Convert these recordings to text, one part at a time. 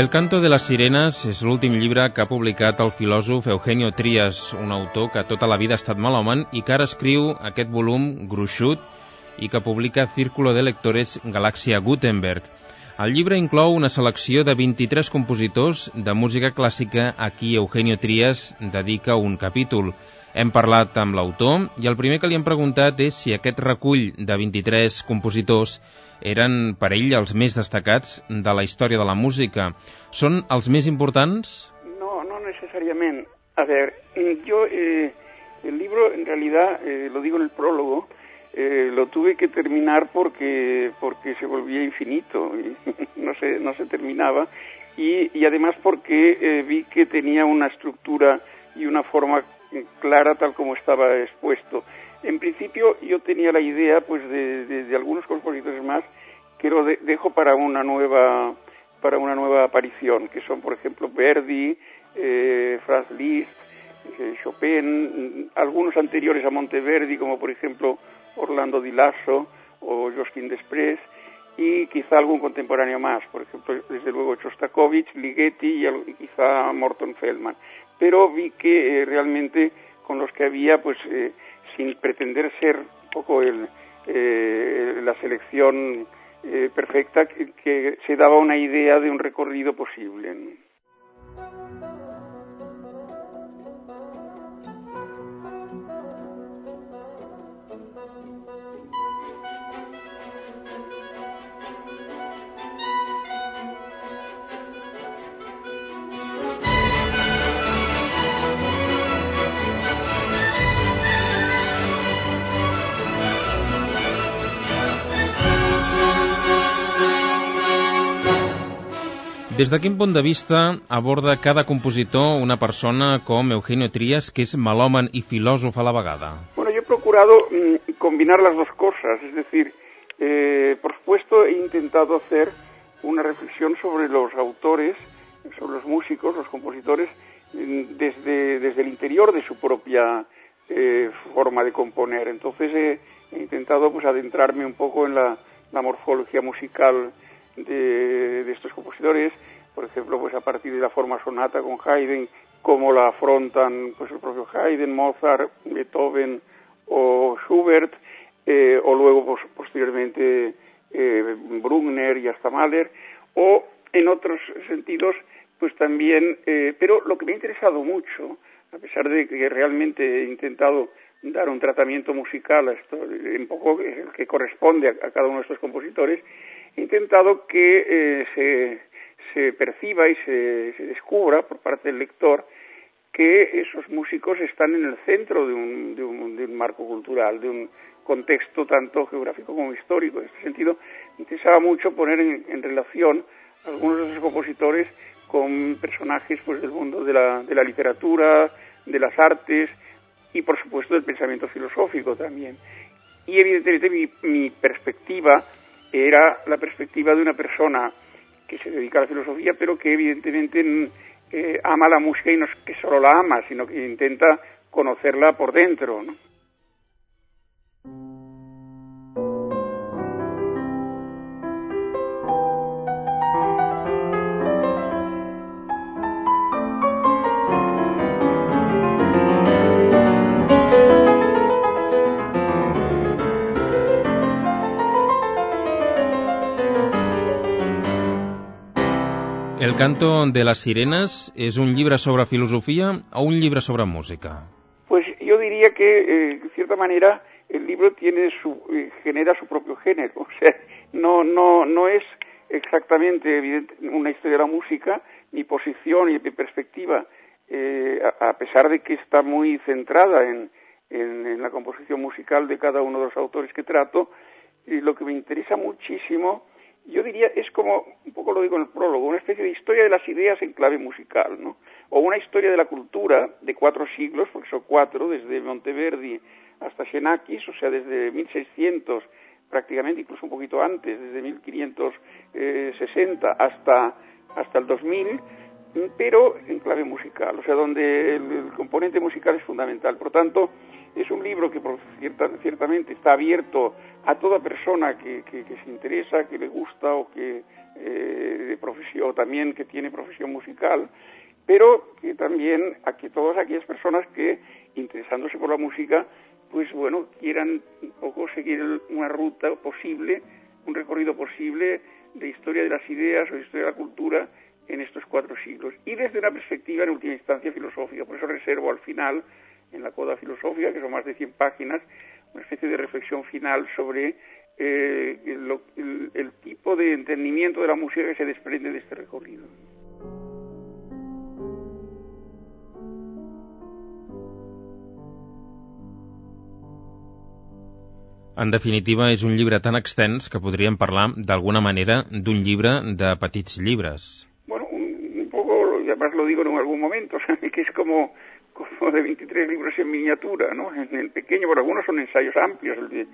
El canto de les sirenes és l'últim llibre que ha publicat el filòsof Eugenio Trias, un autor que tota la vida ha estat malhomen i que ara escriu aquest volum gruixut i que publica Círculo de Lectores Galàxia Gutenberg. El llibre inclou una selecció de 23 compositors de música clàssica a qui Eugenio Trias dedica un capítol. Hem parlat amb l'autor i el primer que li hem preguntat és si aquest recull de 23 compositors eren per ell els més destacats de la història de la música. ¿Són els més importants? No, no necesariamente. A ver, yo eh, el libro en realidad, eh, lo digo en el prólogo, eh, lo tuve que terminar porque porque se volvía infinito y no se no se terminaba. Y, y además porque eh, vi que tenía una estructura y una forma clara tal como estaba expuesto. En principio yo tenía la idea pues de, de, algunos compositores más que lo de, dejo para una nueva para una nueva aparición, que son por ejemplo Verdi, eh, Franz Liszt, eh, Chopin, algunos anteriores a Monteverdi como por ejemplo Orlando Di Lasso o Josquin Desprez y quizá algún contemporáneo más, por ejemplo, desde luego Shostakovich, Ligeti y, quizá Morton Feldman. Pero vi que eh, realmente con los que había, pues eh, sin pretender ser un poco el, eh, la selección eh, perfecta, que, se daba una idea de un recorrido posible. Des de quin punt de vista aborda cada compositor una persona com Eugenio Trías, que es malhomen y filósofo a la vegada? Bueno, yo he procurado mm, combinar las dos cosas, es decir, eh, por supuesto he intentado hacer una reflexión sobre los autores, sobre los músicos, los compositores, mm, desde, desde el interior de su propia eh, forma de componer. Entonces he, he, intentado pues adentrarme un poco en la, la morfología musical de, estos compositores, por ejemplo, pues a partir de la forma sonata con Haydn, cómo la afrontan pues el propio Haydn, Mozart, Beethoven o Schubert, eh, o luego pues, posteriormente eh, y hasta Mahler, o en otros sentidos, pues también, eh, pero lo que me ha interesado mucho, a pesar de que realmente he intentado dar un tratamiento musical a esto, un poco que corresponde a, cada uno de estos compositores, intentado que eh, se, se, perciba y se, se, descubra por parte del lector que esos músicos están en el centro de un, de un, de un marco cultural, de un contexto tanto geográfico como histórico. En este sentido, interesaba mucho poner en, en relación algunos de esos compositores con personajes pues, del mundo de la, de la literatura, de las artes y, por supuesto, del pensamiento filosófico también. Y, evidentemente, mi, mi perspectiva era la perspectiva de una persona que se dedica a la filosofía, pero que evidentemente eh, ama la música y no es que solo la ama, sino que intenta conocerla por dentro. ¿no? Canto de las sirenas es un libro sobre filosofía o un libro sobre música? Pues yo diría que, eh, de cierta manera, el libro tiene su, eh, genera su propio género. O sea, no, no, no es exactamente evidente, una historia de la música, ni posición, ni perspectiva, eh, a, a, pesar de que está muy centrada en, en, en, la composición musical de cada uno de los autores que trato, y lo que me interesa muchísimo yo diría, es como, un poco lo digo en el prólogo, una especie de historia de las ideas en clave musical, ¿no? O una historia de la cultura de cuatro siglos, porque son cuatro, desde Monteverdi hasta Xenakis, o sea, desde 1600, prácticamente incluso un poquito antes, desde 1560 hasta, hasta el 2000, pero en clave musical, o sea, donde el, el componente musical es fundamental. Por tanto, es un libro que por cierta, ciertamente está abierto a toda persona que, que, se interesa, que le gusta o que eh, de profesión, o también que tiene profesión musical, pero que también a que todas aquellas personas que, interesándose por la música, pues bueno, quieran un poco seguir una ruta posible, un recorrido posible de historia de las ideas o de historia de la cultura en estos cuatro siglos. Y desde una perspectiva, en última instancia, filosófica. Por eso reservo al final, en la coda filosófica, que son más de 100 páginas, una especie de reflexión final sobre eh, el tipo de entendimiento de la música que se desprende de este recorrido. En definitiva, és un llibre tan extens que podríem parlar d'alguna manera d'un llibre de petits llibres. Bueno, un, un poco, además lo digo en algún momento, que es como, como de 23 libros en miniatura, ¿no? En el pequeño, por algunos son ensayos amplios, el de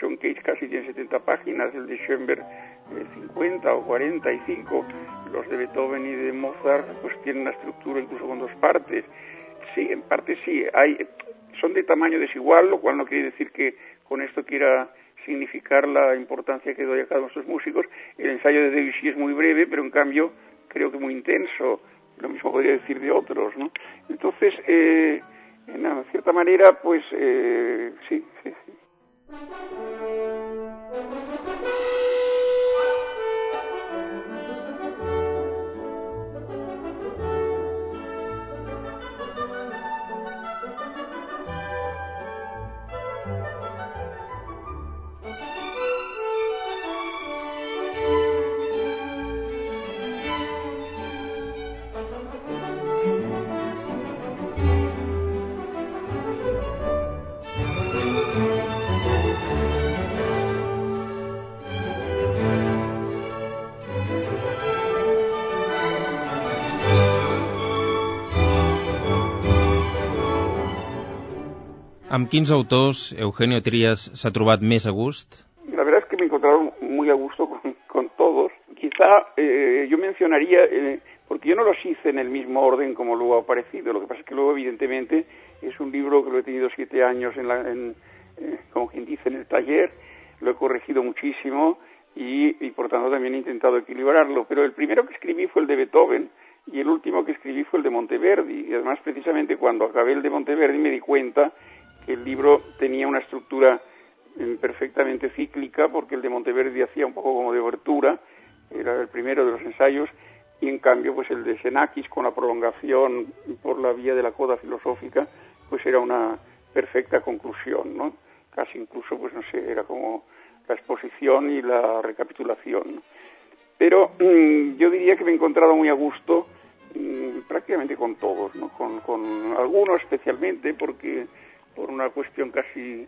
John Cage casi tiene 70 páginas, el de Schoenberg eh, 50 o 45, los de Beethoven y de Mozart pues tienen una estructura incluso con dos partes. Sí, en parte sí, hay, son de tamaño desigual, lo cual no quiere decir que con esto quiera significar la importancia que doy a cada uno de estos músicos. El ensayo de Debussy es muy breve, pero en cambio creo que muy intenso. Lo mismo podría decir de otros, ¿no? Entonces, eh, en cierta manera, pues eh, sí, sí, sí. Amb quins autors Eugenio Trías se ha trobat més a gust? La verdad es que me he encontrado muy a gusto con, con todos. Quizá eh, yo mencionaría, eh, porque yo no los hice en el mismo orden como luego ha aparecido, lo que pasa es que luego evidentemente es un libro que lo he tenido siete años en, la, en eh, como quien dice, en el taller, lo he corregido muchísimo y, y por tanto también he intentado equilibrarlo. Pero el primero que escribí fue el de Beethoven, y el último que escribí fue el de Monteverdi. Y además, precisamente cuando acabé el de Monteverdi me di cuenta el libro tenía una estructura eh, perfectamente cíclica, porque el de Monteverdi hacía un poco como de obertura, era el primero de los ensayos, y en cambio pues el de Xenakis con la prolongación por la vía de la coda filosófica, pues era una perfecta conclusión, ¿no? Casi incluso, pues no sé, era como la exposición y la recapitulación. Pero mm, yo diría que me he encontrado muy a gusto mm, prácticamente con todos, ¿no? Con, con algunos especialmente porque por una cuestión casi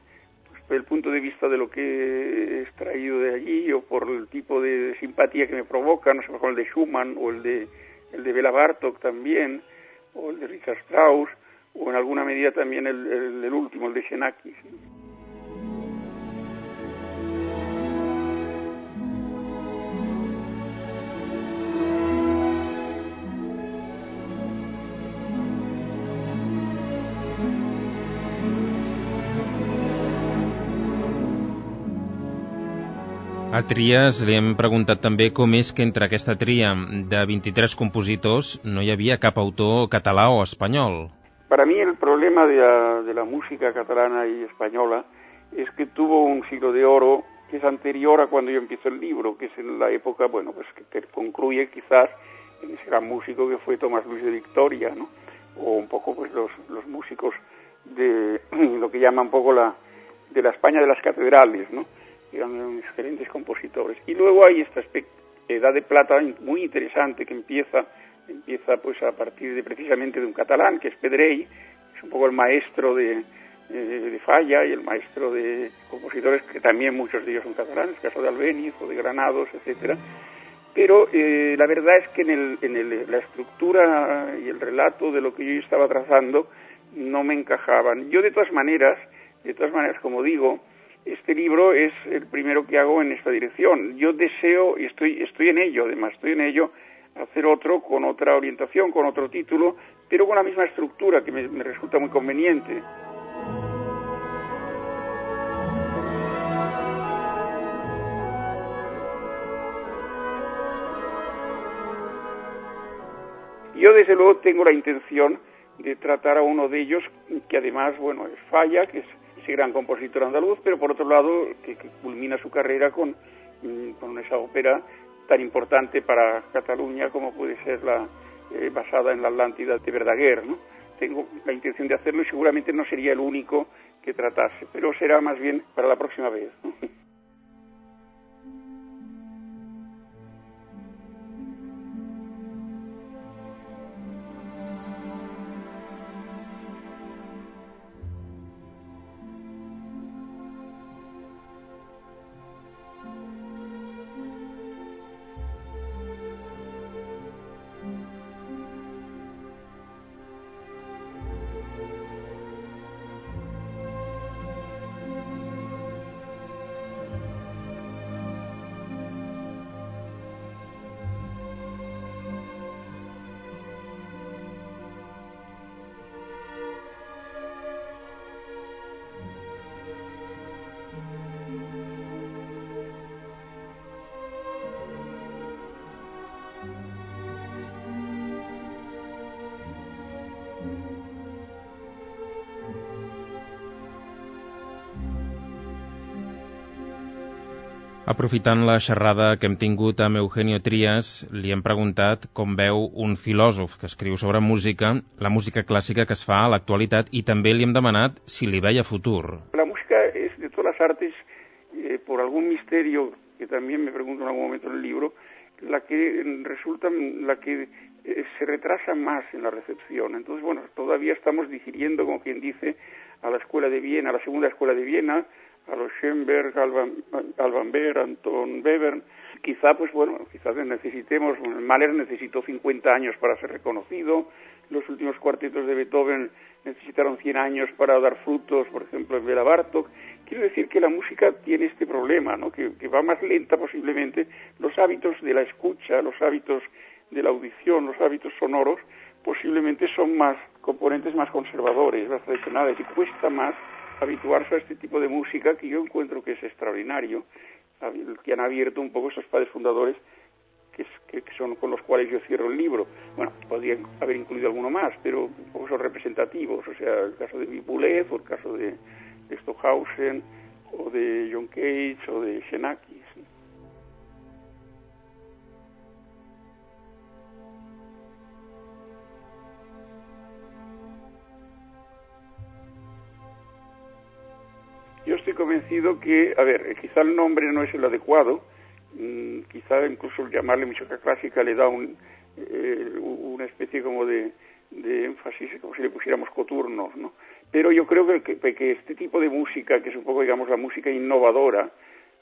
pues, el punto de vista de lo que he extraído de allí o por el tipo de simpatía que me provoca, no sé, por el de Schumann o el de el de Bela Bartok también o el de Richard Strauss o en alguna medida también el, el, último, el de Xenakis. A Trias li hem preguntat també com és que entre aquesta tria de 23 compositors no hi havia cap autor català o espanyol. Para mí el problema de la, de la música catalana y española es que tuvo un siglo de oro que es anterior a cuando yo empiezo el libro, que es en la época, bueno, pues que, que concluye quizás en ese gran músico que fue Tomás Luis de Victoria, ¿no? O un poco pues los, los músicos de lo que llama un poco la, de la España de las catedrales, ¿no? Eran excelentes compositores. Y luego hay esta edad de plata muy interesante que empieza, empieza pues a partir de precisamente de un catalán que es Pedrell, es un poco el maestro de, de Falla y el maestro de compositores que también muchos de ellos son catalanes, el caso de Albéniz o de Granados, etcétera. Pero eh, la verdad es que en, el, en el, la estructura y el relato de lo que yo estaba trazando no me encajaban. Yo de todas maneras, de todas maneras, como digo, este libro es el primero que hago en esta dirección. Yo deseo, y estoy, estoy en ello, además, estoy en ello, hacer otro con otra orientación, con otro título, pero con la misma estructura que me, me resulta muy conveniente. Yo desde luego tengo la intención de tratar a uno de ellos que además, bueno, es falla, que es ese gran compositor andaluz, pero por otro lado, que, culmina su carrera con, mm, con esa ópera tan importante para Cataluña como puede ser la eh, basada en la Atlántida de Verdaguer, ¿no? Tengo la intención de hacerlo y seguramente no sería el único que tratase, pero será más bien para la próxima vez. Aprofitant la xerrada que hem tingut amb Eugenio Trias, li hem preguntat com veu un filòsof que escriu sobre música, la música clàssica que es fa a l'actualitat, i també li hem demanat si li veia futur. La música és de totes les artes, eh, por algún misterio que también me pregunto en algún momento en el libro, la que resulta, la que eh, se retrasa más en la recepción. Entonces, bueno, todavía estamos digiriendo, como quien dice, a la escuela de Viena, a la segunda escuela de Viena, a los Schoenberg, Alban, Alban Berg, Anton Webern. Quizá, pues bueno, quizás necesitemos, Mahler necesitó 50 años para ser reconocido, los últimos cuartetos de Beethoven necesitaron 100 años para dar frutos, por ejemplo, en Bela Bartok. Quiero decir que la música tiene este problema, ¿no? que va más lenta posiblemente. Los hábitos de la escucha, los hábitos de la audición, los hábitos sonoros, posiblemente son más componentes más conservadores, más tradicionales, y cuesta más habituarse a este tipo de música que yo encuentro que es extraordinario, que han abierto un poco esos padres fundadores que, son con los cuales yo cierro el libro. Bueno, podría haber incluido alguno más, pero un poco son representativos, o sea, el caso de Vipulev, o el caso de, de Stockhausen, o de John Cage, o de Xenakis. Yo estoy convencido que, a ver, quizá el nombre no es el adecuado, mm, quizá incluso llamarle música clásica le da un, eh, una especie como de, énfasis, como si le pusiéramos coturnos, ¿no? Pero yo creo que, que, este tipo de música, que es un poco, digamos, la música innovadora,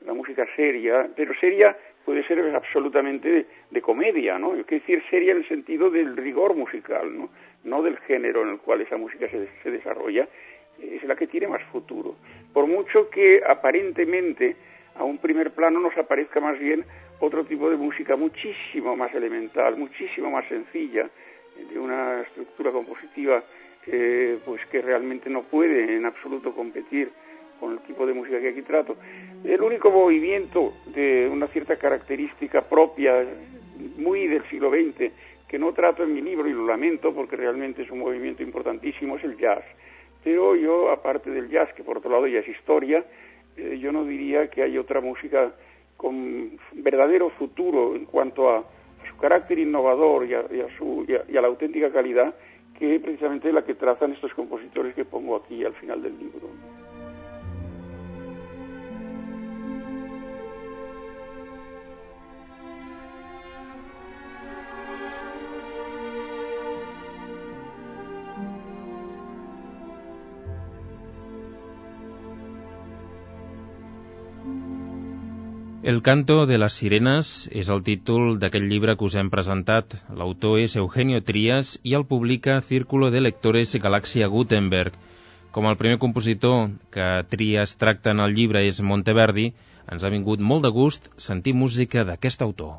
la música seria, pero seria puede ser absolutamente de, comedia, ¿no? Es decir, seria en el sentido del rigor musical, ¿no? No del género en el cual esa música se, se desarrolla, es la que tiene más futuro. Por mucho que aparentemente a un primer plano nos aparezca más bien otro tipo de música muchísimo más elemental, muchísimo más sencilla, de una estructura compositiva eh, pues que realmente no puede en absoluto competir con el tipo de música que aquí trato. El único movimiento de una cierta característica propia, muy del siglo XX, que no trato en mi libro y lo lamento porque realmente es un movimiento importantísimo, es el jazz. Pero yo, aparte del jazz, que por otro lado ya es historia, eh, yo no diría que hay otra música con verdadero futuro en cuanto a, su carácter innovador y a, su, y a la auténtica calidad que precisamente la que trazan estos compositores que pongo aquí al final del libro. El canto de les sirenes és el títol d'aquest llibre que us hem presentat. L'autor és Eugenio Trias i el publica Círculo de Lectores Galaxia Gutenberg. Com el primer compositor que Trias tracta en el llibre és Monteverdi, ens ha vingut molt de gust sentir música d'aquest autor.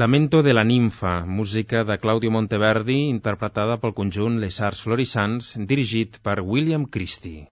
Lamento de la ninfa, música de Claudio Monteverdi, interpretada pel conjunt Les Arts Florissants, dirigit per William Christie.